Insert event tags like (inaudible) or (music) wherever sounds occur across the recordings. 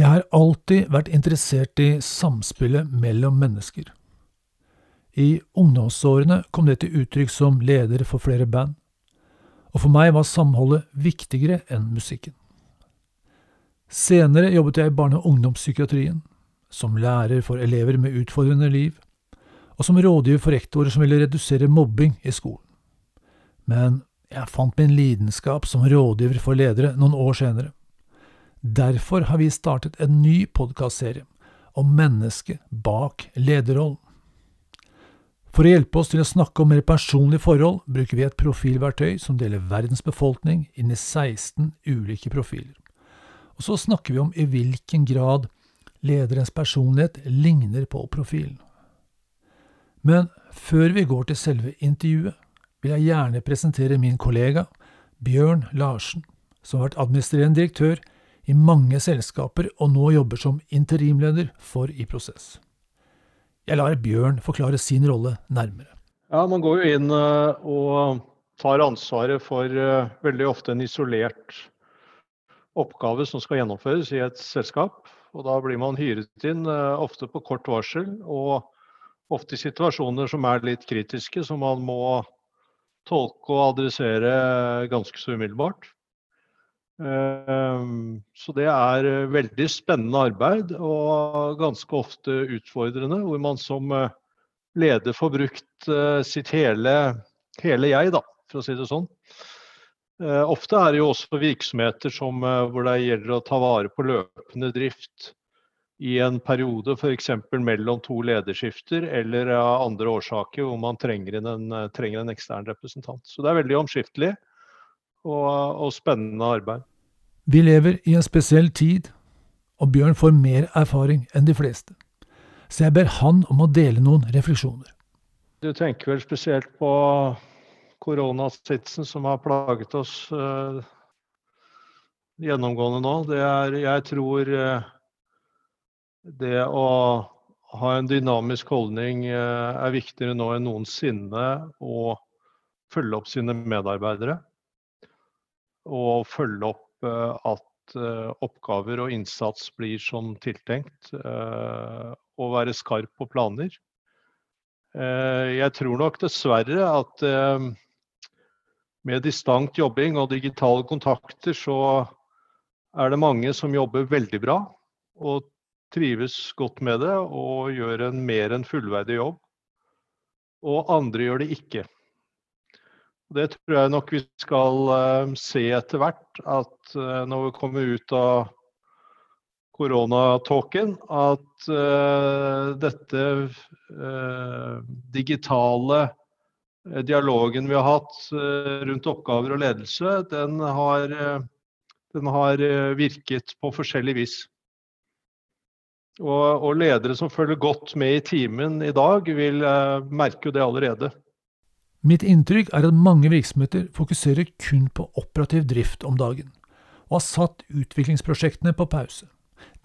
Jeg har alltid vært interessert i samspillet mellom mennesker. I ungdomsårene kom det til uttrykk som leder for flere band, og for meg var samholdet viktigere enn musikken. Senere jobbet jeg i barne- og ungdomspsykiatrien, som lærer for elever med utfordrende liv, og som rådgiver for rektorer som ville redusere mobbing i skolen. Men jeg fant min lidenskap som rådgiver for ledere noen år senere. Derfor har vi startet en ny podkastserie om mennesket bak lederrollen. For å hjelpe oss til å snakke om mer personlige forhold, bruker vi et profilverktøy som deler verdens befolkning inn i 16 ulike profiler. Og så snakker vi om i hvilken grad lederens personlighet ligner på profilen. Men før vi går til selve intervjuet, vil jeg gjerne presentere min kollega Bjørn Larsen, som har vært administrerende direktør i mange selskaper og nå jobber som interimleder for i prosess. Jeg lar Bjørn forklare sin rolle nærmere. Ja, Man går jo inn eh, og tar ansvaret for eh, veldig ofte en isolert oppgave som skal gjennomføres i et selskap. Og da blir man hyret inn eh, ofte på kort varsel, og ofte i situasjoner som er litt kritiske, som man må tolke og adressere ganske så umiddelbart. Ehm, så det er veldig spennende arbeid og ganske ofte utfordrende, hvor man som eh, leder får brukt eh, sitt hele, hele jeg, da, for å si det sånn. Eh, ofte er det jo også virksomheter som, hvor det gjelder å ta vare på løpende drift i en periode f.eks. mellom to lederskifter, eller av andre årsaker hvor man trenger en, trenger en, ekstern representant. Så det er veldig omskiftelig og, og spennende arbeid. Vi lever i en spesiell tid, og Bjørn får mer erfaring enn de fleste. Så jeg ber han om å dele noen refleksjoner. Du tenker vel spesielt på koronasitsen som har plaget oss uh, gjennomgående nå. Det er, jeg tror uh, det å ha en dynamisk holdning eh, er viktigere nå enn noensinne. å følge opp sine medarbeidere. Og følge opp at eh, oppgaver og innsats blir som tiltenkt. Og være skarp på planer. Jeg tror nok dessverre at med distant jobbing og digitale kontakter, så er det mange som jobber veldig bra. Og trives godt med det og gjør en mer enn fullverdig jobb. Og andre gjør det ikke. Det tror jeg nok vi skal uh, se etter hvert, at uh, når vi kommer ut av koronatåken, at uh, dette digitale dialogen vi har hatt rundt oppgaver og ledelse, den har, den har virket på forskjellig vis. Og, og, ledere som følger godt med i timen i dag, vil eh, merke det allerede. Mitt inntrykk er at mange virksomheter fokuserer kun på operativ drift om dagen, og har satt utviklingsprosjektene på pause.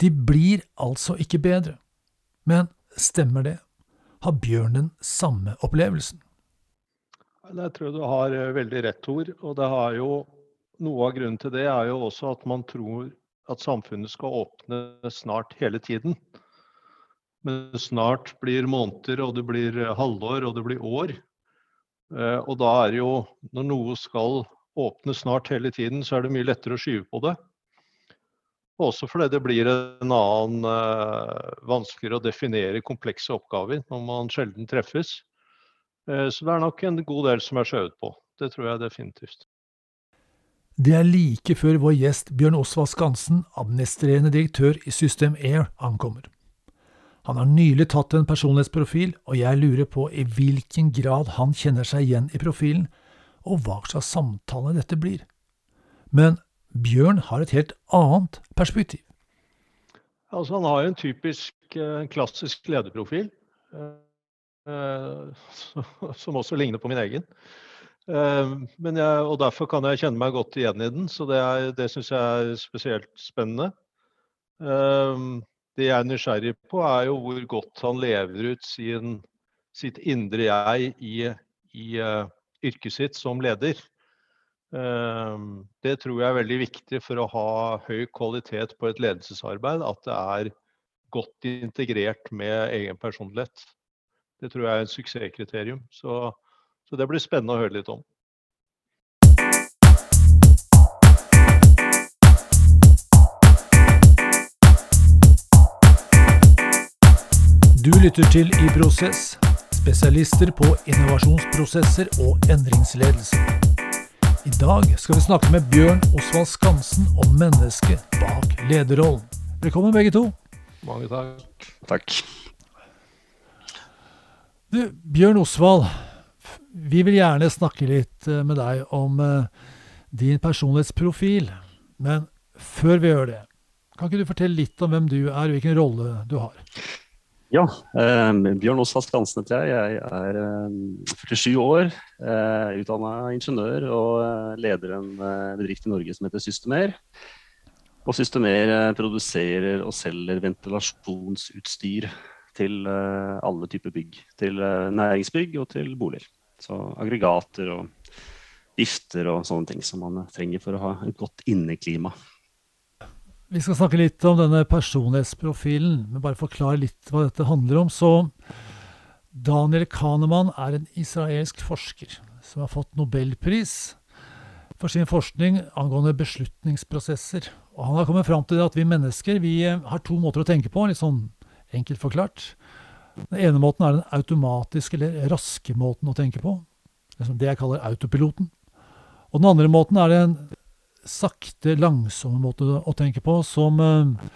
De blir altså ikke bedre. Men stemmer det? Har Bjørn den samme opplevelsen? Jeg tror du har eh, veldig rett, ord. Og det har jo, noe av grunnen til det er jo også at man tror at samfunnet skal åpne snart hele tiden. Men snart blir måneder, og det blir halvår, og det blir år. Eh, og da er det jo, når noe skal åpne snart hele tiden, så er det mye lettere å skyve på det. Også fordi det blir en annen uh, vanskeligere å definere komplekse oppgaver når man sjelden treffes. Uh, så det er nok en god del som er skjøvet på. Det tror jeg definitivt. Det er like før vår gjest Bjørn Osvald Skansen, administrerende direktør i System Air, ankommer. Han har nylig tatt en personlighetsprofil, og jeg lurer på i hvilken grad han kjenner seg igjen i profilen, og hva slags samtale dette blir. Men Bjørn har et helt annet perspektiv. Altså, han har en typisk eh, klassisk lederprofil, eh, (laughs) som også ligner på min egen. Eh, jeg, og derfor kan jeg kjenne meg godt igjen i den, så det, er, det syns jeg er spesielt spennende. Det jeg er nysgjerrig på, er jo hvor godt han lever ut sin, sitt indre jeg i, i uh, yrket sitt som leder. Det tror jeg er veldig viktig for å ha høy kvalitet på et ledelsesarbeid, at det er godt integrert med egen personlighet. Det tror jeg er et suksesskriterium. Så, så det blir spennende å høre litt om. Du lytter til I Prosess, spesialister på innovasjonsprosesser og endringsledelse. I dag skal vi snakke med Bjørn Osvald Skansen om mennesket bak lederrollen. Velkommen begge to. Mange takk. Takk. Du, Bjørn Osvald, vi vil gjerne snakke litt eh, med deg om eh, din personlighetsprofil. Men før vi gjør det, kan ikke du fortelle litt om hvem du er og hvilken rolle du har? Ja, eh, Bjørn Osvald Skansen heter jeg. Jeg er eh, 47 år, eh, utdanna ingeniør og eh, leder en eh, bedrift i Norge som heter Systemer. Og Systemer eh, produserer og selger ventilasjonsutstyr til alle typer bygg. Til næringsbygg og til boliger. Så aggregater og vifter og sånne ting som man trenger for å ha et godt inneklima. Vi skal snakke litt om denne personlighetsprofilen, men bare forklare litt hva dette handler om. Så Daniel Kahneman er en israelsk forsker som har fått nobelpris for sin forskning angående beslutningsprosesser. Og han har kommet fram til at vi mennesker vi har to måter å tenke på, litt sånn enkelt forklart. Den ene måten er den automatiske eller raske måten å tenke på. Det jeg kaller autopiloten. Og den andre måten er den sakte, langsomme måte å tenke på som uh,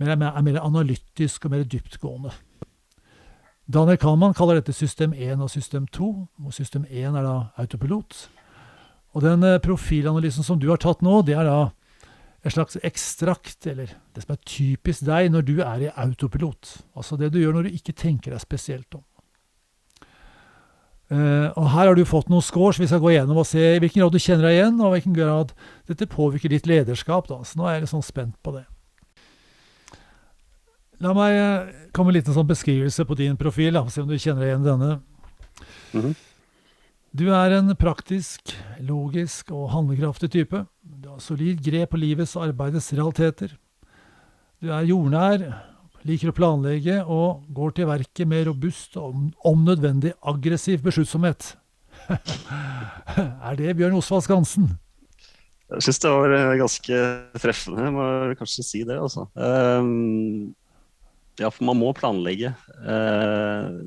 er mer analytisk og mer dyptgående. Daniel Kahneman kaller dette system 1 og system 2, og system 1 er da autopilot. Og den uh, profilanalysen som du har tatt nå, det er da et slags ekstrakt, eller det som er typisk deg når du er i autopilot. Altså det du gjør når du ikke tenker deg spesielt om. Uh, og Her har du fått noen scores vi skal gå gjennom og se i hvilken grad du kjenner deg igjen, og i hvilken grad dette påvirker ditt lederskap. Da. Så nå er jeg litt sånn spent på det. La meg uh, komme med en liten sånn beskrivelse på din profil, da, se om du kjenner deg igjen i denne. Mm -hmm. Du er en praktisk, logisk og handlekraftig type. Du har solid grep på livets og arbeidets realiteter. Du er jordnær, liker å planlegge og går til verket med robust og om nødvendig aggressiv besluttsomhet. (laughs) er det Bjørn Osvald Skansen? Jeg syns det var eh, ganske treffende, må jeg kanskje si det. altså. Um, ja, for man må planlegge. Uh,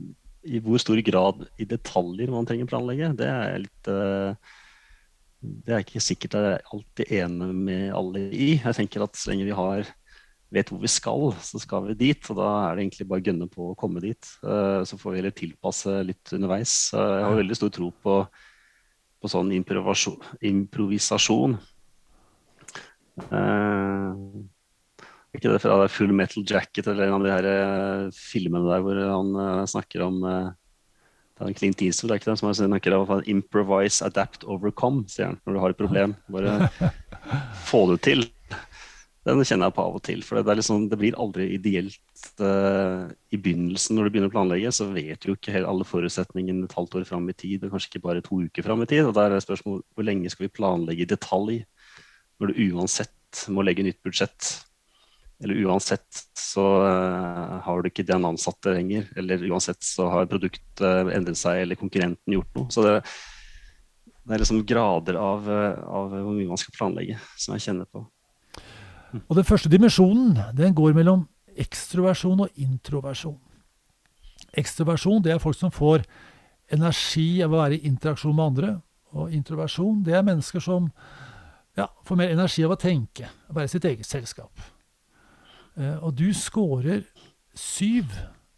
I hvor stor grad i detaljer man trenger planlegge, det er litt uh, Det er ikke sikkert jeg alltid enig med alle i. Jeg tenker at så lenge vi har vet hvor vi skal, så skal vi dit. Og da er det egentlig bare å gønne på å komme dit. Uh, så får vi heller tilpasse litt underveis. Uh, jeg har veldig stor tro på, på sånn improvisasjon. Uh, ikke det fra Full Metal Jacket eller en av de her filmene der hvor han snakker om det er Clint Eastwood det er ikke det, som snakker om improvise, adapt, overcome, sier han når du har et problem. Bare (laughs) få det til. Den kjenner jeg på av og til. For det, liksom, det blir aldri ideelt uh, i begynnelsen når du begynner å planlegge. Så vet du ikke alle forutsetningene et halvt år fram i tid, og kanskje ikke bare to uker fram i tid. Og der er spørsmålet hvor lenge skal vi planlegge i detalj når du uansett må legge nytt budsjett. Eller uansett så uh, har du ikke den ansatte lenger. Eller uansett så har produktet endret seg, eller konkurrenten gjort noe. Så det, det er liksom grader av, av hvor mye man skal planlegge, som jeg kjenner på. Og den første dimensjonen den går mellom ekstroversjon og introversjon. Ekstroversjon det er folk som får energi av å være i interaksjon med andre. Og introversjon det er mennesker som ja, får mer energi av å tenke, å være i sitt eget selskap. Eh, og du scorer syv.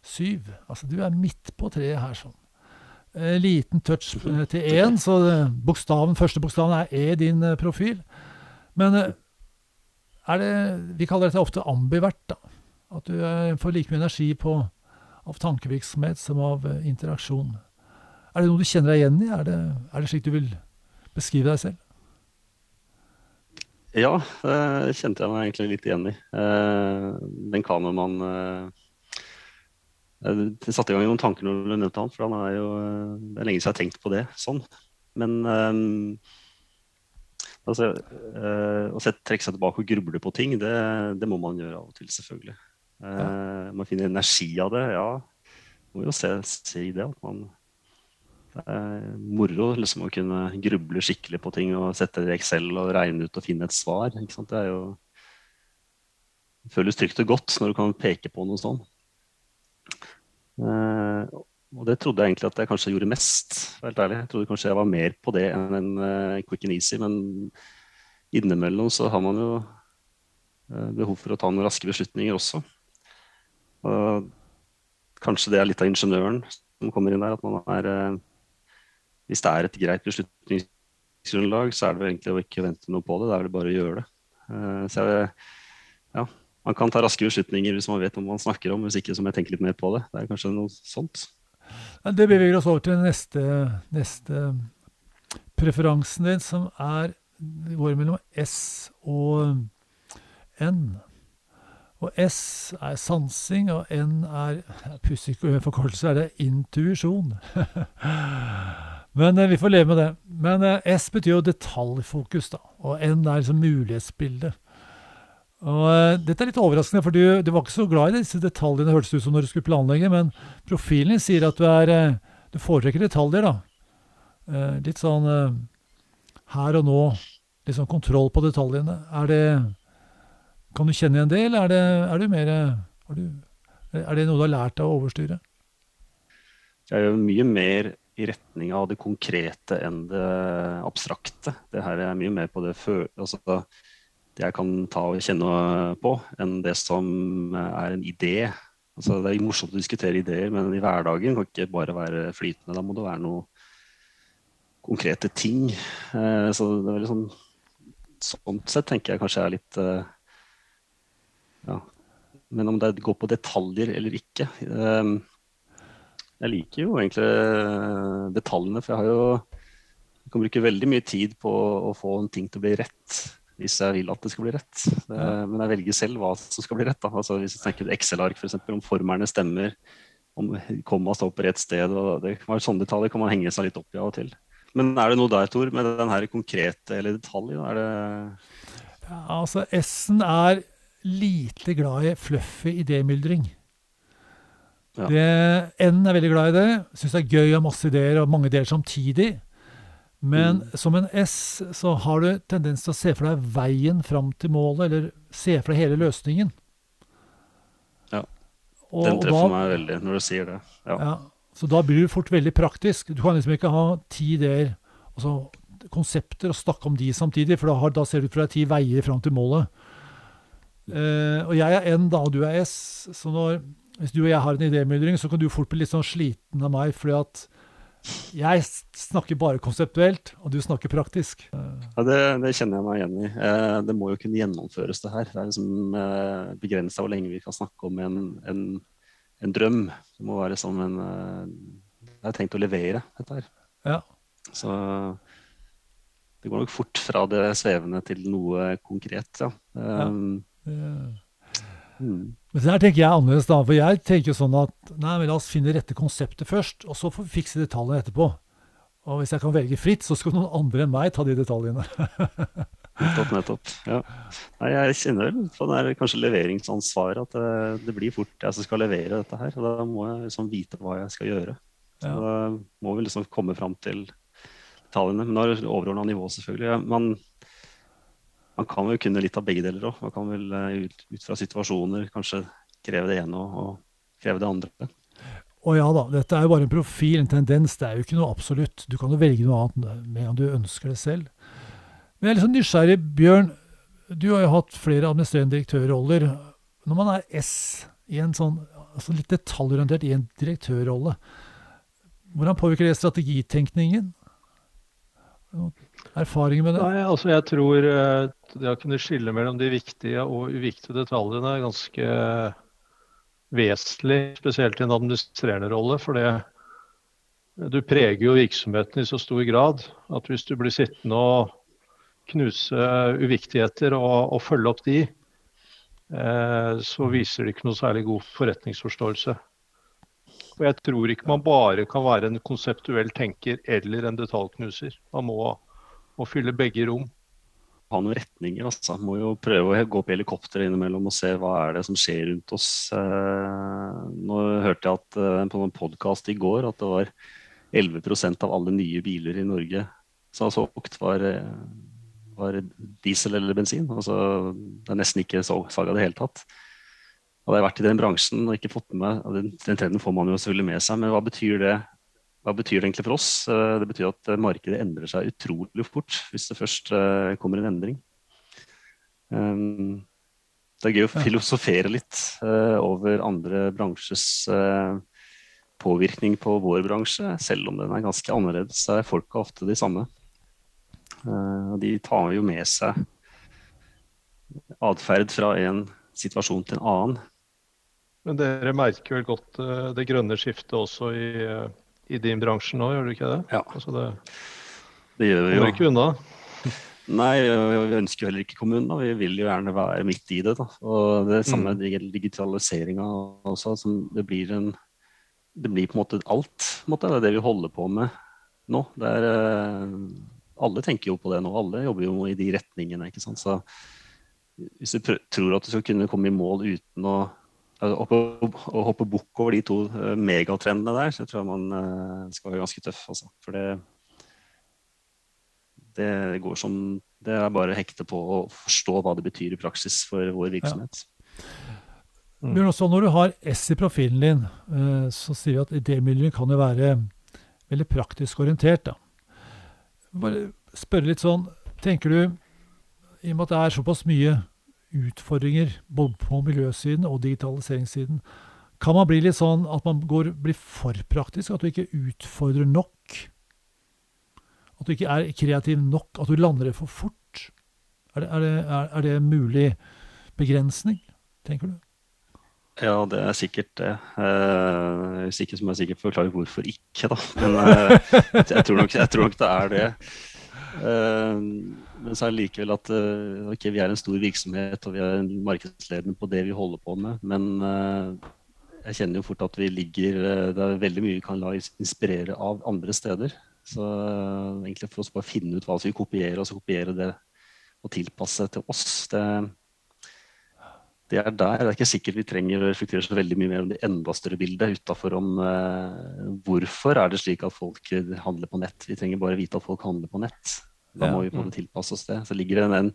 Syv. Altså du er midt på treet her sånn. En liten touch eh, til én, så bokstaven, første bokstaven er E i din profil. Men er det Vi kaller dette ofte ambivert. da. At du eh, får like mye energi på, av tankevirksomhet som av eh, interaksjon. Er det noe du kjenner deg igjen i? Er det, er det slik du vil beskrive deg selv? Ja, det kjente jeg meg egentlig litt igjen i. Eh, den Kahneman Jeg satte i gang noen tanker når du nevnte han, for han er jo, det er lenge siden jeg har tenkt på det sånn. Men Altså, øh, Å trekke seg tilbake og gruble på ting, det, det må man gjøre av og til, selvfølgelig. Eh, Man finner energi av det, ja. Må jo se, se i det. at man det er moro liksom, å kunne gruble skikkelig på ting og sette det i Excel og regne ut og finne et svar. Ikke sant? Det er jo det føles trygt og godt når du kan peke på noe sånt. Eh, og det trodde jeg egentlig at jeg kanskje gjorde mest. helt ærlig. Jeg trodde kanskje jeg var mer på det enn en uh, quick and easy, men innimellom så har man jo uh, behov for å ta noen raske beslutninger også. Og kanskje det er litt av ingeniøren som kommer inn der. at man er, uh, Hvis det er et greit beslutningsgrunnlag, så er det vel egentlig å ikke vente noe på det. Det er vel bare å gjøre det. så jeg, ja, man kan ta raske beslutninger hvis man vet hva man snakker om. Hvis ikke så må jeg tenke litt mer på det. Det er kanskje noe sånt. Det beveger oss over til neste, neste preferansen din, som er går mellom S og N. Og S er sansing, og N er Pussig forkortelse, er det intuisjon. (laughs) Men eh, vi får leve med det. Men eh, S betyr jo detaljfokus, da. Og N er liksom mulighetsbildet. Og uh, Dette er litt overraskende, for du, du, var ikke så glad i disse detaljene, hørtes det ut som når du skulle planlegge, men profilen din sier at du er uh, Du foretrekker detaljer, da. Uh, litt sånn her og nå. Litt sånn kontroll på detaljene. Er det Kan du kjenne igjen det, eller er det, er du mer er, du, er det noe du har lært av overstyre? Jeg jo mye mer i retning av det konkrete enn det abstrakte. Det her er mye mer på det før... Altså, det jeg kan ta og kjenne på, enn det som er en idé. Altså, det er morsomt å diskutere ideer, men i hverdagen kan ikke bare være flytende. Da må det være noe konkrete ting. Eh, så det er veldig sånn sett tenker jeg kanskje er litt eh, Ja. Men om det går på detaljer eller ikke eh, Jeg liker jo egentlig detaljene, for jeg har jo jeg kan bruke veldig mye tid på å få en ting til å bli rett hvis jeg vil at det skal bli rett. Det, men jeg velger selv hva som skal bli rett. Da. Altså, hvis jeg tenker Excel-ark, f.eks., om formerne stemmer, om komma står på rett sted. og det kan være Sånne detaljer kan man henge seg litt opp i av og til. Men er det noe der, Tor, med den her konkrete eller detaljen? Er det ja, altså, S-en er lite glad i fluffy idémyldring. Ja. N er veldig glad i det. Syns det er gøy å ha masse ideer og mange ideer samtidig. Men mm. som en S så har du tendens til å se for deg veien fram til målet, eller se for deg hele løsningen. Ja. Og, Den treffer da, meg veldig når du sier det. Ja. ja. Så da blir du fort veldig praktisk. Du kan liksom ikke ha ti ideer, altså konsepter, og snakke om de samtidig, for da, har, da ser du for deg ti veier fram til målet. Uh, og jeg er N, da, og du er S. Så når, hvis du og jeg har en idémyldring, så kan du fort bli litt sånn sliten av meg, fordi at jeg snakker bare konseptuelt, og du snakker praktisk. Ja, det, det kjenner jeg meg igjen i. Eh, det må jo kunne gjennomføres, det her. Det er liksom eh, begrensa hvor lenge vi kan snakke om en, en, en, drøm. Det må være som en eh, Jeg har tenkt å levere dette her. Ja. Så det går nok fort fra det svevende til noe konkret, ja. Um, ja. Mm. Men der tenker jeg annerledes, da. For jeg tenker sånn at nei, men la oss finne rette konseptet først, og så får vi fikse detaljene etterpå. Og hvis jeg kan velge fritt, så skal noen andre enn meg ta de detaljene. (laughs) nettopp, nettopp. Ja. Nei, jeg kjenner vel på det er kanskje leveringsansvaret, at det, det, blir fort jeg som skal levere dette her. Og da må jeg liksom vite hva jeg skal gjøre. Så ja. Da må vi liksom komme fram til detaljene. Men da er det overordna nivå, selvfølgelig. Man, man kan jo kunne litt av begge deler òg. Man kan vel eh, ut, ut, fra situasjoner kanskje kreve det ene og, og kreve det andre. Og ja da, dette er jo bare en profil, en tendens. Det er jo ikke noe absolutt. Du kan jo velge noe annet med om du ønsker det selv. Men jeg er litt sånn nysgjerrig, Bjørn. Du har jo hatt flere administrerende direktørroller. Når man er S i en sånn altså litt detaljorientert i en direktørrolle, hvordan påvirker det strategitenkningen? Erfaringer med det? Nei, altså jeg tror eh, det å kunne skille mellom de viktige og uviktige detaljene er ganske vesentlig, spesielt i en administrerende rolle. For det, du preger jo virksomheten i så stor grad at hvis du blir sittende og knuse uviktigheter og, og følge opp de, eh, så viser det ikke noe særlig god forretningsforståelse. Og jeg tror ikke man bare kan være en konseptuell tenker eller en detaljknuser. Man må, må fylle begge rom. ha noen retninger. Altså. Må jo prøve å gå opp i helikopteret innimellom og se hva er det som skjer rundt oss. Eh, nå hørte jeg at, eh, på en podkast i går at det var 11% av alle nye biler i Norge som har solgt, var, var diesel eller bensin. Altså, det er nesten ikke salg av det hele tatt. Hadde jeg vært i den bransjen og ikke fått med meg Den, den trenden får man jo selvfølgelig med seg, men hva betyr det hva betyr det egentlig for oss? Eh, det betyr at eh, markedet endrer seg utrolig fort hvis det først eh, kommer en endring. Det er gøy å filosofere litt over andre bransjes påvirkning på vår bransje, selv om den er ganske annerledes. Er folka ofte de samme. De tar jo med seg atferd fra en situasjon til en annen. Men dere merker vel godt det grønne skiftet også i i din bransje nå, gjør du ikke det? Ja. Altså det, det gjør vi jo. Ikke unna. (laughs) Nei, vi ønsker jo heller ikke kommunen. Da. Vi vil jo gjerne være midt i det. Da. Og det samme mm. gjelder digitaliseringa også. Som det, blir en, det blir på en måte alt. På måte. Det er det vi holder på med nå. Er, eh, alle tenker jo på det nå. Alle jobber jo i de retningene. ikke sant? Så hvis du tror at du skal kunne komme i mål uten å å hoppe bukk over de to eh, megatrendene der, så tror jeg man eh, skal være ganske tøff. Altså. For det, det går som Det er bare å hekte på å forstå hva det betyr i praksis for vår virksomhet. Ja. Mm. Bjørn også, når du har S i profilen din, eh, så sier vi at idémiljøet kan jo være veldig praktisk orientert. da. Bare spørre litt sånn Tenker du, i og med at det er såpass mye utfordringer både på miljøsiden og digitaliseringssiden. Kan man bli litt sånn at man går, blir for praktisk? At du ikke utfordrer nok? At du ikke er kreativ nok? At du lander det for fort? Er det, er det, er, er det mulig begrensning, tenker du? Ja, det er sikkert det. Eh, hvis ikke så må jeg sikkert forklare hvorfor ikke, da. Men (laughs) eh, jeg, tror nok, jeg, tror nok, det er det. Eh, men så er det likevel at uh, okay, vi er en stor virksomhet og vi er markedsledende på det vi holder på med. Men uh, jeg kjenner jo fort at vi ligger uh, Det er veldig mye vi kan la inspirere av andre steder. Så egentlig for oss bare finne ut hva vi kopierer, og så kopiere det og tilpasse til oss. Det, det er der. Det er ikke sikkert vi trenger å reflektere så veldig mye mer om det enda større bildet utafor om hvorfor er det slik at folk handler på nett. Vi trenger bare vite at folk handler på nett. Da må vi på en måte tilpasse oss det. Så ligger det en,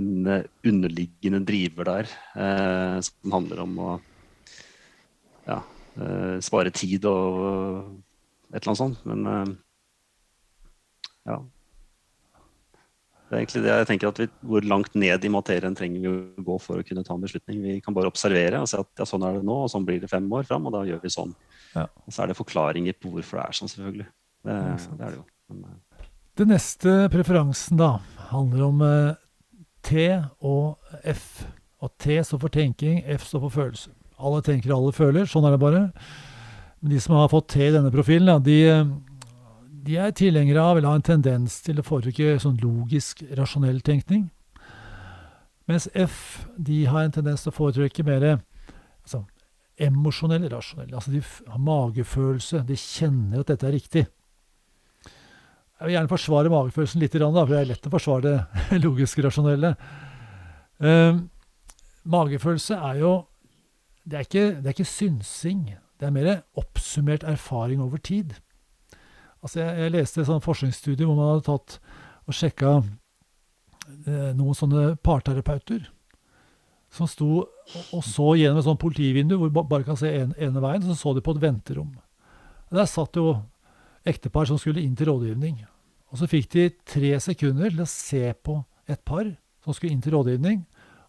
en eh, underliggende driver der eh, som handler om å ja, eh, spare tid og et eller annet sånt. Men eh, ja. Det er egentlig det jeg tenker at vi, Hvor langt ned i materien trenger vi å gå for å kunne ta en beslutning? Vi kan bare observere og se at ja, sånn er det nå, og sånn blir det fem år fram, og da gjør vi sånn. Ja. Og så er det forklaringer på hvorfor det er sånn, selvfølgelig. Det, det er det jo. Men, eh, den neste preferansen da, handler om eh, T og F. Og T står for tenking, F står for følelse. Alle tenker, alle føler. Sånn er det bare. Men de som har fått T i denne profilen, de, eh, de, er tilhengere av, eller har en tendens til å foretrekke sånn logisk, rasjonell tenkning. Mens F de har en tendens til å foretrekke mer altså, emosjonell, rasjonell. Altså de har magefølelse, de kjenner at dette er riktig. Jeg vil gjerne forsvare magefølelsen litt, for det er lett å forsvare det (laughs) logiske, rasjonelle. Uh, magefølelse er jo det er, ikke, det er, ikke, synsing. Det er mer oppsummert erfaring over tid. Altså jeg, jeg leste et forskningsstudie hvor man hadde tatt og sjekka uh, noen sånne parterapeuter som sto og, og så gjennom et sånt politivindu hvor man bare kan se en, ene veien, så så de på et venterom. Der satt jo ektepar som skulle inn til rådgivning. Og så fikk de tre sekunder til å se på et par som skulle inn til rådgivning.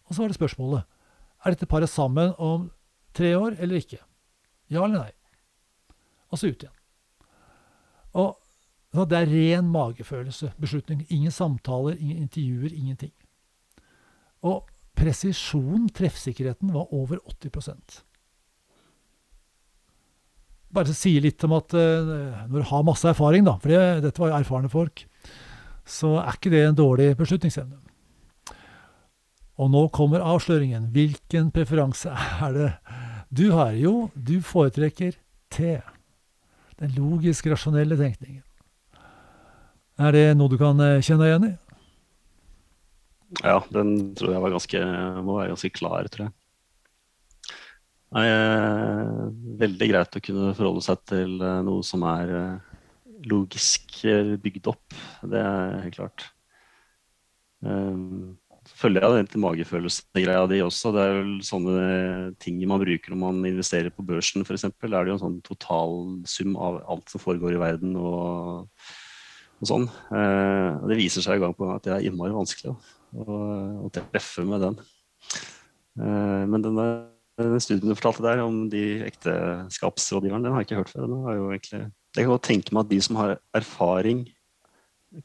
Og så var det spørsmålet er dette paret sammen om tre år eller ikke. Ja eller nei? Og så ut igjen. Og Det er ren magefølelse, beslutning. Ingen samtaler, ingen intervjuer, ingenting. Og presisjonen, treffsikkerheten, var over 80 bare sier litt om at uh, når du har masse erfaring, da, for det, dette var jo erfarne folk, så er ikke det en dårlig beslutningsevne. Og nå kommer avsløringen. Hvilken preferanse er det du har? Jo, du foretrekker T. Den logisk rasjonelle tenkningen. Er det noe du kan eh, kjenne deg igjen i? Ja, den tror jeg var ganske, må være ganske klar, tror jeg. Nei, eh, veldig greit å kunne forholde seg til eh, noe som er eh, logisk bygd opp. Det er helt klart. Så følger jeg den til magefølelsesgreia di også. Det er vel sånne ting man bruker når man investerer på børsen f.eks. Da er det jo en sånn totalsum av alt som foregår i verden og, og sånn. Det viser seg gang på gang at det er innmari vanskelig å, å treffe med den. Men den denne den studien du fortalte der om de ekteskapsrådgiverne, den har jeg ikke hørt før. Egentlig, jeg kan godt tenke meg at de som har erfaring,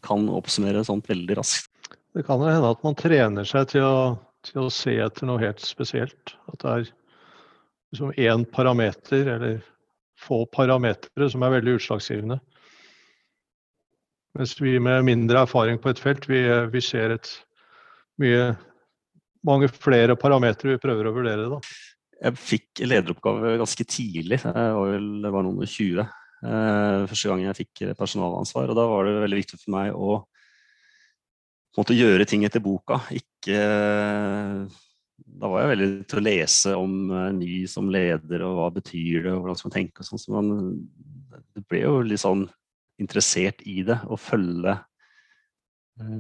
kan oppsummere sånt veldig raskt. Det kan hende at man trener seg til å, til å se etter noe helt spesielt. At det er liksom én parameter, eller få parametere, som er veldig utslagsgivende. Mens vi med mindre erfaring på et felt, vi, vi ser et mye mange flere parametere vi prøver å vurdere. da. Jeg fikk lederoppgave ganske tidlig, jeg var, vel, var noen og 20. Eh, første gang jeg fikk personalansvar. og Da var det veldig viktig for meg å måtte gjøre ting etter boka. Ikke Da var jeg veldig til å lese om uh, ny som leder, og hva betyr det, og hvordan skal man tenke og sånn. Så man det ble jo litt sånn interessert i det, å følge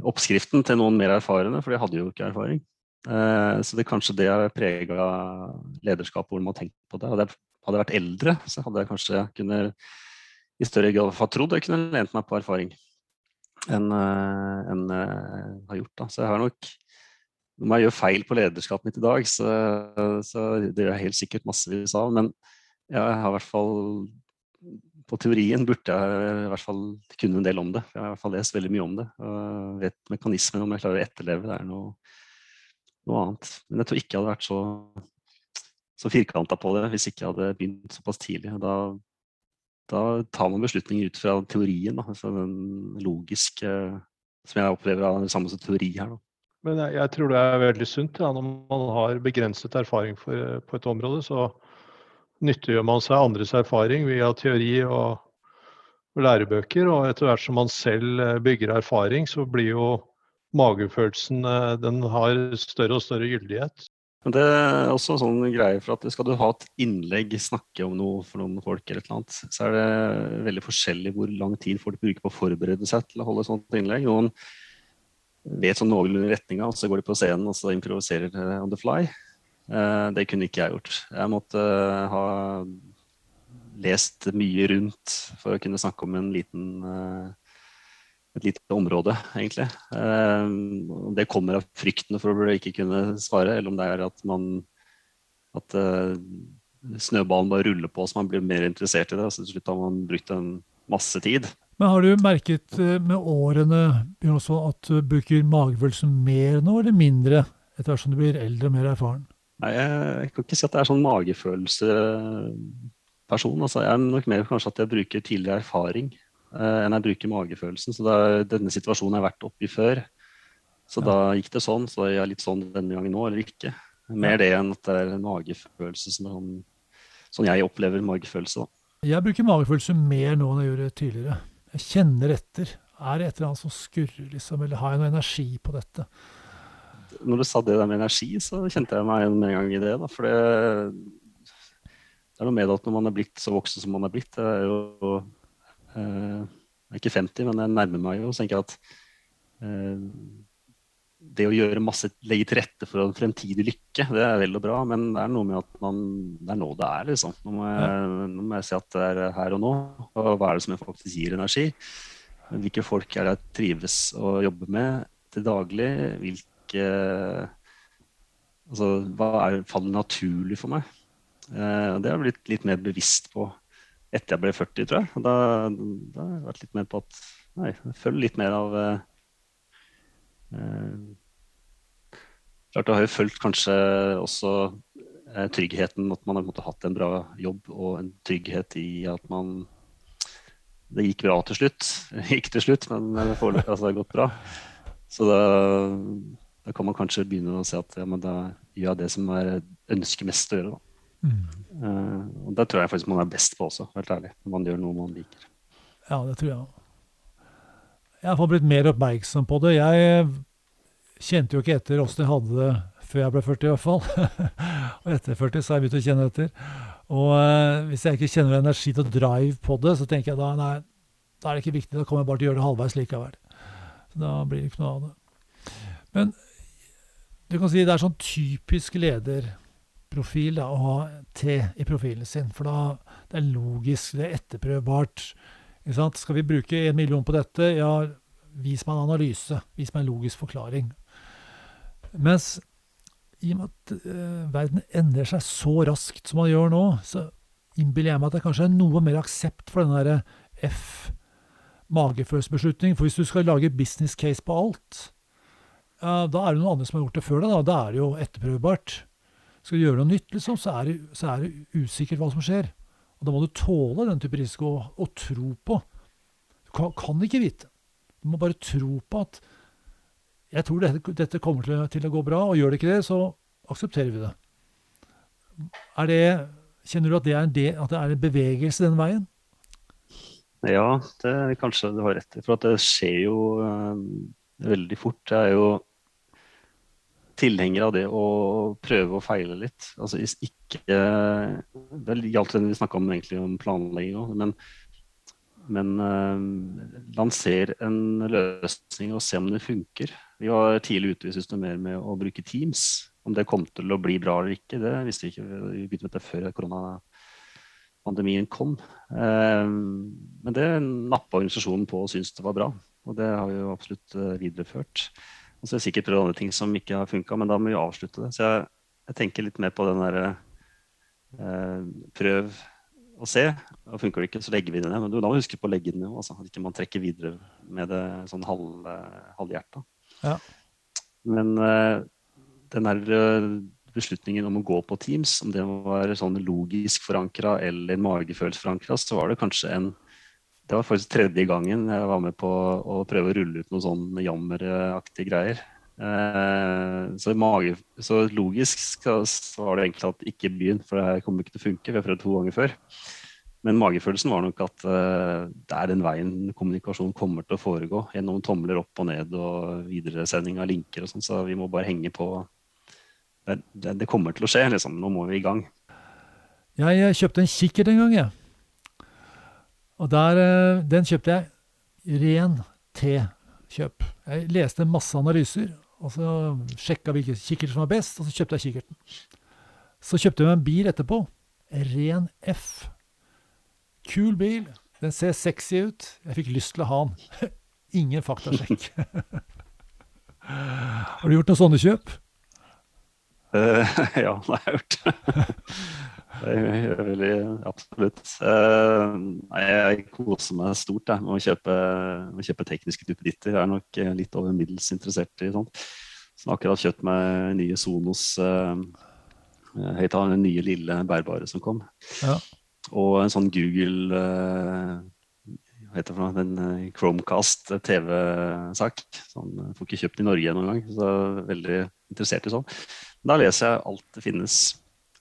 oppskriften til noen mer erfarne, for de hadde jo ikke erfaring. Uh, så det kanskje det har prega lederskapet, hvordan man har tenkt på det. Hadde jeg, jeg vært eldre, så hadde jeg kanskje kunne i større grad trodd jeg kunne lent meg på erfaring enn en, uh, har gjort. Da. Så jeg har nok Om jeg gjør feil på lederskapet mitt i dag, så, så det gjør jeg helt sikkert massevis av. Men jeg har i hvert fall på teorien burde jeg i hvert fall kunne en del om det. Jeg har i hvert fall lest veldig mye om det. og vet mekanismen om jeg klarer å etterleve. Det er noe, noe annet. Men jeg tror ikke jeg hadde vært så, så firkanta på det hvis ikke jeg hadde begynt såpass tidlig. Da da tar man beslutninger ut fra teorien. Da, altså den logiske Som jeg opplever av den samme som teori her. Da. Men jeg, jeg, tror det er veldig sunt. Ja, når man har begrenset erfaring for, på et område, så nyttiggjør man seg andres erfaring via teori og, og lærebøker. Og etter hvert som man selv eh, bygger erfaring, så blir jo magefølelsen eh, den har større og større gyldighet. Men det er også en sånn greie for at skal du ha et innlegg, snakke om noe for noen folk, eller noe så er det veldig forskjellig hvor lang tid folk bruker på å forberede seg til å holde et sånt innlegg. Noen vet sånn noenlunde retninga, og så går de på scenen og så improviserer on the fly. Eh, det kunne ikke jeg gjort. Jeg måtte ha lest mye rundt for å kunne snakke om en liten et lite område, egentlig. Om eh, det kommer av frykten for å ikke kunne svare, eller om det er at man at uh, snøballen bare ruller på så man blir mer interessert i det. og så Til slutt har man brukt en masse tid. Men Har du merket eh, med årene at du bruker magefølelse mer nå, eller mindre, etter hvert som du blir eldre og mer erfaren? Nei, jeg, jeg kan ikke si at det er sånn magefølelseperson. Altså, jeg er nok mer kanskje at jeg bruker tidligere erfaring Eh, enn jeg bruker magefølelsen. Så da, denne situasjonen har jeg vært oppi før. Så ja. da gikk det sånn. Så jeg er litt sånn denne gangen nå, eller ikke. Mer det enn at det er en magefølelse som sånn, jeg opplever magefølelse. da. Jeg bruker magefølelse mer nå enn jeg gjorde tidligere. Jeg kjenner etter. Er det et eller annet som skurrer, liksom? Eller har jeg noe energi på dette? Når du sa det der med energi, så kjente jeg meg med en gang i det. da, For det, det er noe med at når man er blitt så voksen som man er blitt, det er jo Eh, jeg er ikke 50, men jeg nærmer meg jo og tenker at eh, det å gjøre masse, legge til rette for en fremtidig lykke, det er vel og bra, men det er noe med at man, det er nå det er, liksom. Nå må, jeg, nå må jeg si at det er her og nå. Og hva er det som faktisk gir energi? Hvilke folk er det jeg trives å jobbe med til daglig? Hvilke Altså, hva er, faller naturlig for meg? Eh, det har jeg blitt litt mer bevisst på etter jeg ble 40, tror jeg. Da, da har jeg vært litt mer på at Nei, jeg følger litt mer av eh, eh, Klart jeg har jo følt kanskje også eh, tryggheten at man har hatt en bra jobb og en trygghet i at man Det gikk bra til slutt. (laughs) Gikk til slutt, men foreløpig altså, har det gått bra. Så da, da, kan man kanskje begynne å se at ja, men da gjør jeg det som jeg ønsker mest å gjøre. da. Uh, og Det tror jeg faktisk man er best på også, helt ærlig. Når man gjør noe man liker. Ja, det tror jeg òg. Jeg har blitt mer oppmerksom på det. Jeg kjente jo ikke etter åssen jeg hadde det før jeg ble 40, i hvert fall. (laughs) og etter 40 så har jeg begynt å kjenne etter. Og eh, hvis jeg ikke kjenner energi til å drive på det, så tenker jeg da nei, da er det ikke viktig. Da kommer jeg bare til å gjøre det halvveis likevel. Så da blir det ikke noe av det. Men du kan si det er sånn typisk lederprofil da, å ha T i profilen sin. For da det er logisk, det er etterprøvbart. Skal vi bruke en million på dette? Ja, vis meg en analyse. Vis meg en logisk forklaring. Mens i og med at uh, verden endrer seg så raskt som man gjør nå, så innbiller jeg meg at det kanskje er noe mer aksept for den derre F, magefølelsesbeslutning. For hvis du skal lage business case på alt, ja, da er det noen andre som har gjort det før deg. Da. da er det jo etterprøvbart. Skal du gjøre noe nytt, liksom, så er, det, så er det usikkert hva som skjer. Og da må du tåle den type risiko og, og tro på. Du kan, kan, ikke vite. Du må bare tro på at jeg tror dette, dette kommer til, til, å gå bra, og gjør det ikke det, så aksepterer vi det. Det kjenner du at det er en, at det er en bevegelse den veien? Ja, det kanskje du har rett i. For det skjer jo uh, veldig fort. Det er jo tilhenger av det å prøve og feile litt. Altså ikke Det gjaldt det vi snakka om egentlig om planlegging òg, men men uh, lanser en løsning og se om det funker. Vi var tidlig ute vi synes mer med å bruke Teams. Om det kom til å bli bra eller ikke, det visste vi ikke. Vi begynte med det før koronapandemien kom. Uh, men det nappa organisasjonen på og syntes det var bra. Og det har vi jo absolutt uh, videreført. Og så er det sikkert prøvd andre ting som ikke har funka, men da må vi avslutte det. Så jeg, jeg tenker litt mer på den derre prøv å se. og Funker det ikke, så legger vi det ned. Men du da må huske på å legge det ned, altså, at ikke man trekker videre med det sånn halv, halvhjerta. Ja. Men eh, den der uh, beslutningen om å gå på Teams, om det var sånn logisk forankra eller magefølelsesforankra, så var det kanskje en Det var faktisk tredje gangen jeg var med på å prøve å rulle ut noen sånn jammeraktige greier. Uh, så, mage, så, logisk så, var det egentlig at ikke begynn, for det her kommer ikke til å funke. Vi har prøvd to ganger før. Men magefølelsen var nok at uh, det er den veien kommunikasjon kommer til å foregå. Gjennom tomler opp og ned og videresending av linker og sånn. Så vi må bare henge på. Det, det, det, kommer til å skje, liksom. Nå må vi i gang. Jeg kjøpte en kikkert en gang, jeg. Og der, uh, den kjøpte jeg ren T-kjøp. Jeg leste masse analyser, og så sjekka hvilke kikkert som var best, og så kjøpte jeg kikkerten. Så kjøpte jeg meg en bil etterpå. Ren F. Kul bil. Den ser sexy ut. Jeg fikk lyst til å ha den. (laughs) Ingen faktasjekk. (laughs) har du gjort noen sånne kjøp? Uh, (laughs) ja, det har jeg gjort. Det gjør veldig absolutt. Uh, jeg koser meg stort jeg, med å kjøpe, med å kjøpe tekniske duppeditter. Jeg er nok eh, litt over middels interessert i sånt. Så jeg har akkurat kjøpt meg nye Sonos uh, høyttaler, den nye lille bærbare som kom. Ja. Og en sånn Google hva heter det for noe, den Chromecast TV-sak. Sånn, får ikke kjøpt den i Norge noen gang, så veldig interessert i sånn. Da leser jeg alt det finnes.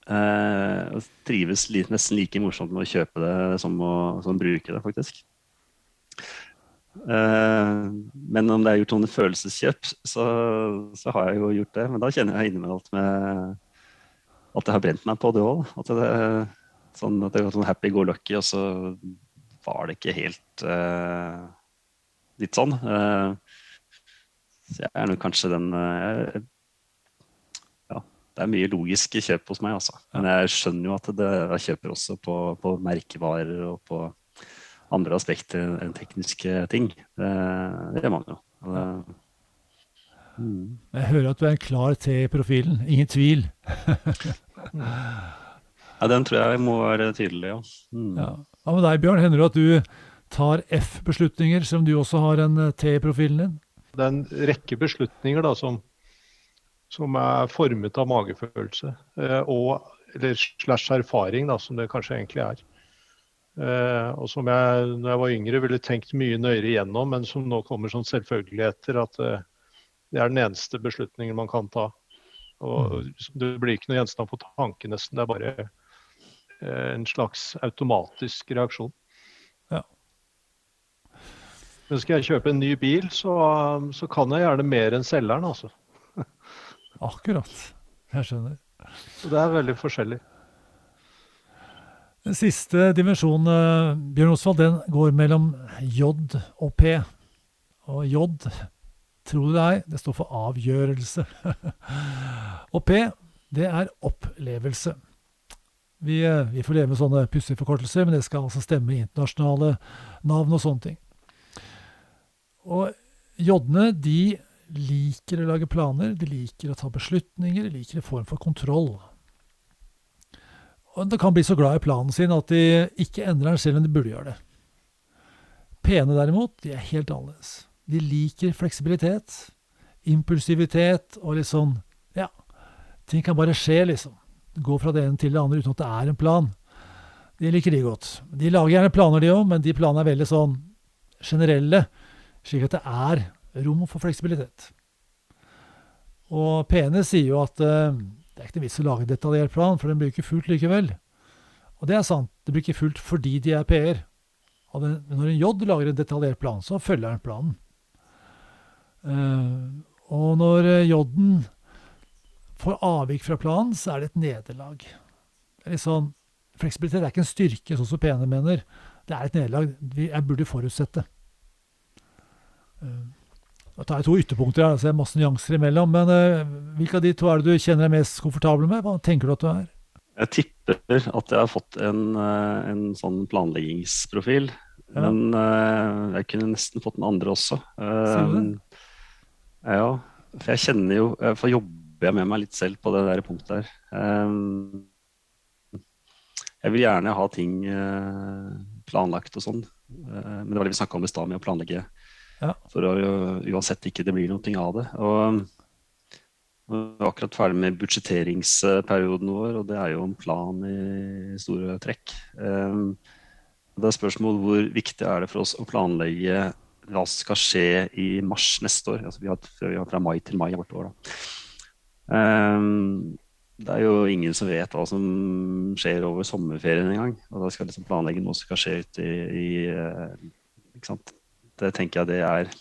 Uh, og trives nesten like morsomt med å kjøpe det som å som bruke det, faktisk. Uh, men om det er gjort noen følelseskjøp, så, så, har jeg jo gjort det. Men da kjenner jeg innimellom med at det har brent meg på det òg. At det, Sånn at det var sånn happy go lucky, og så var det ikke helt uh, litt sånn. Uh, så jeg er nok kanskje den uh, det er mye logiske kjøp hos meg, altså. Men jeg skjønner jo at det, jeg kjøper også på, på merkevarer og på andre aspekter enn tekniske ting. Det, det gjør man jo. Det, mm. Jeg hører at du er en klar T i profilen. Ingen tvil. (laughs) Ja, Den tror jeg må være tydelig, ja. Mm. ja. Hva med deg, Bjørn? Hender det at du tar F-beslutninger, selv om du også har en eh, T i profilen din? Det er en rekke beslutninger da, som, som er formet av magefølelse eh, og eller slash erfaring, da, som det kanskje egentlig er. Eh, og som jeg når jeg var yngre ville tenkt mye nøyere igjennom, men som nå kommer som selvfølgeligheter. At eh, det er den eneste beslutningen man kan ta. Og mm. Det blir ikke noe gjenstand for tanke, nesten. Det er bare Eh, en slags automatisk reaksjon. Ja. Men skal jeg kjøpe en ny bil, så, så kan jeg gjerne mer enn selgeren, altså. (laughs) Akkurat. Jeg skjønner. Så det er veldig forskjellig. Den siste dimensjonen, eh, Bjørn Osvald, den går mellom J og P. Og J, tro det ei, det står for avgjørelse. (laughs) og P, det er opplevelse. Vi, eh, vi får leve med sånne pussige forkortelser, men det skal altså stemme i internasjonale navn og sånne ting. Og J-ene, de liker å lage planer, de liker å ta beslutninger, de liker en form for kontroll. Og de kan bli så glad i planen sin at de ikke endrer den selv om de burde gjøre det. Pene derimot, de er helt annerledes. De liker fleksibilitet, impulsivitet og litt sånn Ja, ting kan bare skje, liksom. Gå fra det ene til det andre uten at det er en plan. De liker de godt. De lager gjerne planer, de òg, men de planene er veldig sånn generelle, slik at det er rom for fleksibilitet. Og P-ene sier jo at uh, det er ikke noe vits å lage en detaljert plan, for den blir ikke fulgt likevel. Og det er sant, det blir ikke fulgt fordi de er PR. Men når en J lager en detaljert plan, så følger den planen. Uh, og når J-en får avvik fra planen, så er det et nederlag. Det er litt sånn, Fleksibilitet er ikke en styrke, sånn som P-ene mener. Det er et nederlag. Jeg burde forutsette. Uh, da tar jeg to ytterpunkter her, så det er masse nyanser imellom. Men uh, hvilke av de to er det du kjenner deg mest komfortabel med? Hva tenker du at du er? Jeg tipper at jeg har fått en, uh, en sånn planleggingsprofil. Ja. Men uh, jeg kunne nesten fått den andre også. Uh. Ja, for jeg kjenner jo For jobber jeg med meg litt selv på det der punktet her. Um, jeg vil gjerne ha ting planlagt og sånn. men det var det vi snakka om i stad, med å planlegge Ja. for å uansett ikke det blir noe av det. Og vi er akkurat ferdig med budsjetteringsperioden vår, og det er jo en plan i store trekk. Um, det er spørsmål hvor viktig er det for oss å planlegge hva som skal skje i mars neste år. Altså vi, har, fra mai til mai hvert år. Da. Um, det er jo ingen som vet hva som skjer over sommerferien engang. Og da skal liksom planlegge noe som skal skje ute i, i sant? Det tenker jeg det er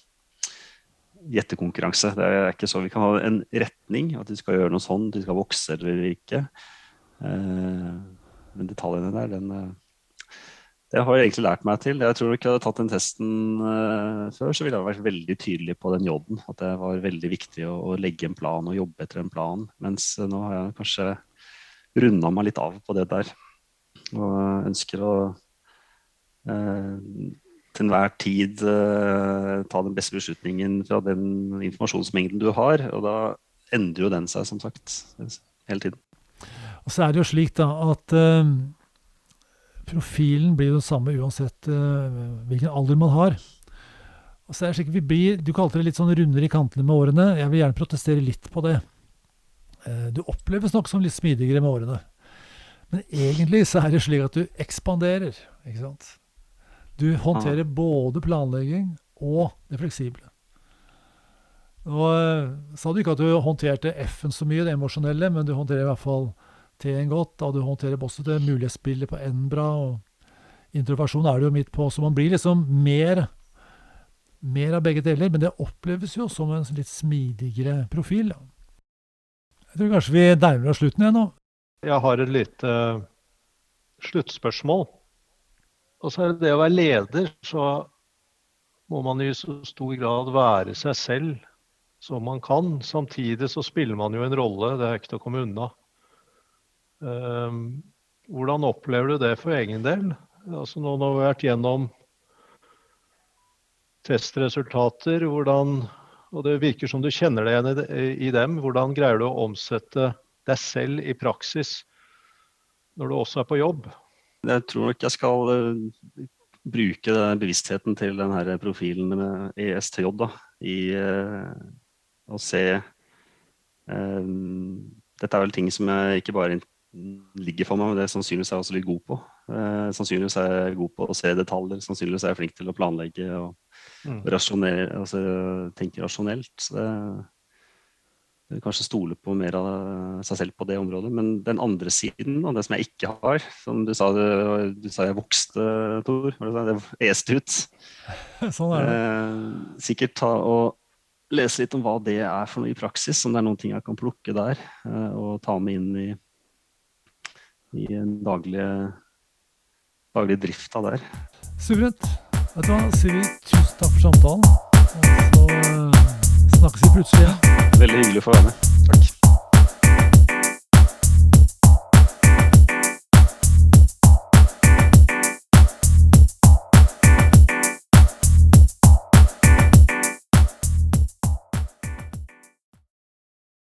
gjettekonkurranse. Det er ikke så Vi kan ha en retning, at de skal gjøre noe sånn, de skal vokse eller ikke. Eh, men detaljene der, den eh, Det har jeg egentlig lært meg til. Jeg tror ikke jeg hadde tatt den testen eh, før, så ville jeg vært veldig tydelig på den J-en. At det var veldig viktig å, legge en plan og jobbe etter en plan. Mens nå har jeg kanskje runda meg litt av på det der. Og ønsker å eh, til enhver tid uh, ta den beste beslutningen fra den informasjonsmengden du har. Og da endrer jo den seg, som sagt, hele tiden. Og så er det jo slik da at uh, profilen blir jo den samme uansett uh, hvilken alder man har. Og så er det slik vi blir, Du kalte det litt sånn rundere i kantene med årene. Jeg vil gjerne protestere litt på det. Du oppleves nok som litt smidigere med årene. Men egentlig så er det slik at du ekspanderer. ikke sant? Du håndterer både planlegging og det fleksible. Og sa du ikke at du håndterte F-en så mye, det emosjonelle, men du håndterer i hvert fall T-en godt, og du håndterer også det mulighetsbildet på N bra, og introversjon er det jo midt på, så man blir liksom mer, mer av begge deler, men det oppleves jo som en litt smidigere profil. Jeg tror kanskje vi nærmer oss slutten igjen nå. Jeg har et lite sluttspørsmål. Og så er det det å være leder, så må man i så stor grad være seg selv som man kan. Samtidig så spiller man jo en rolle, det er ikke til å komme unna. Um, hvordan opplever du det for egen del? Altså nå når vi har vært gjennom testresultater, hvordan, og det virker som du kjenner deg igjen i, i dem, hvordan greier du å omsette deg selv i praksis når du også er på jobb? Jeg tror nok jeg skal uh, bruke bevisstheten til den her profilen med ESTJ da, i uh, å se um, Dette er vel ting som jeg ikke bare ligger for meg, men det er sannsynligvis er jeg også litt god på. sannsynligvis er jeg god på å se detaljer, sannsynligvis er jeg flink til å planlegge og, mm. altså, tenke rasjonelt. Så det, kanskje stole på mer av seg selv på det området. Men den andre siden, og det som jeg ikke har, som du sa, du sa jeg vokste, Tor. Det este ut. (laughs) sånn er det. Eh, sikkert ta og lese litt om hva det er for noe i praksis. Om det er noen ting jeg kan plukke der eh, og ta med inn i, i en daglig, daglig drifta der. Suverent. Vet du hva, tusen takk for samtalen. Og så eh, snakkes vi plutselig igjen. Veldig hyggelig å få være med.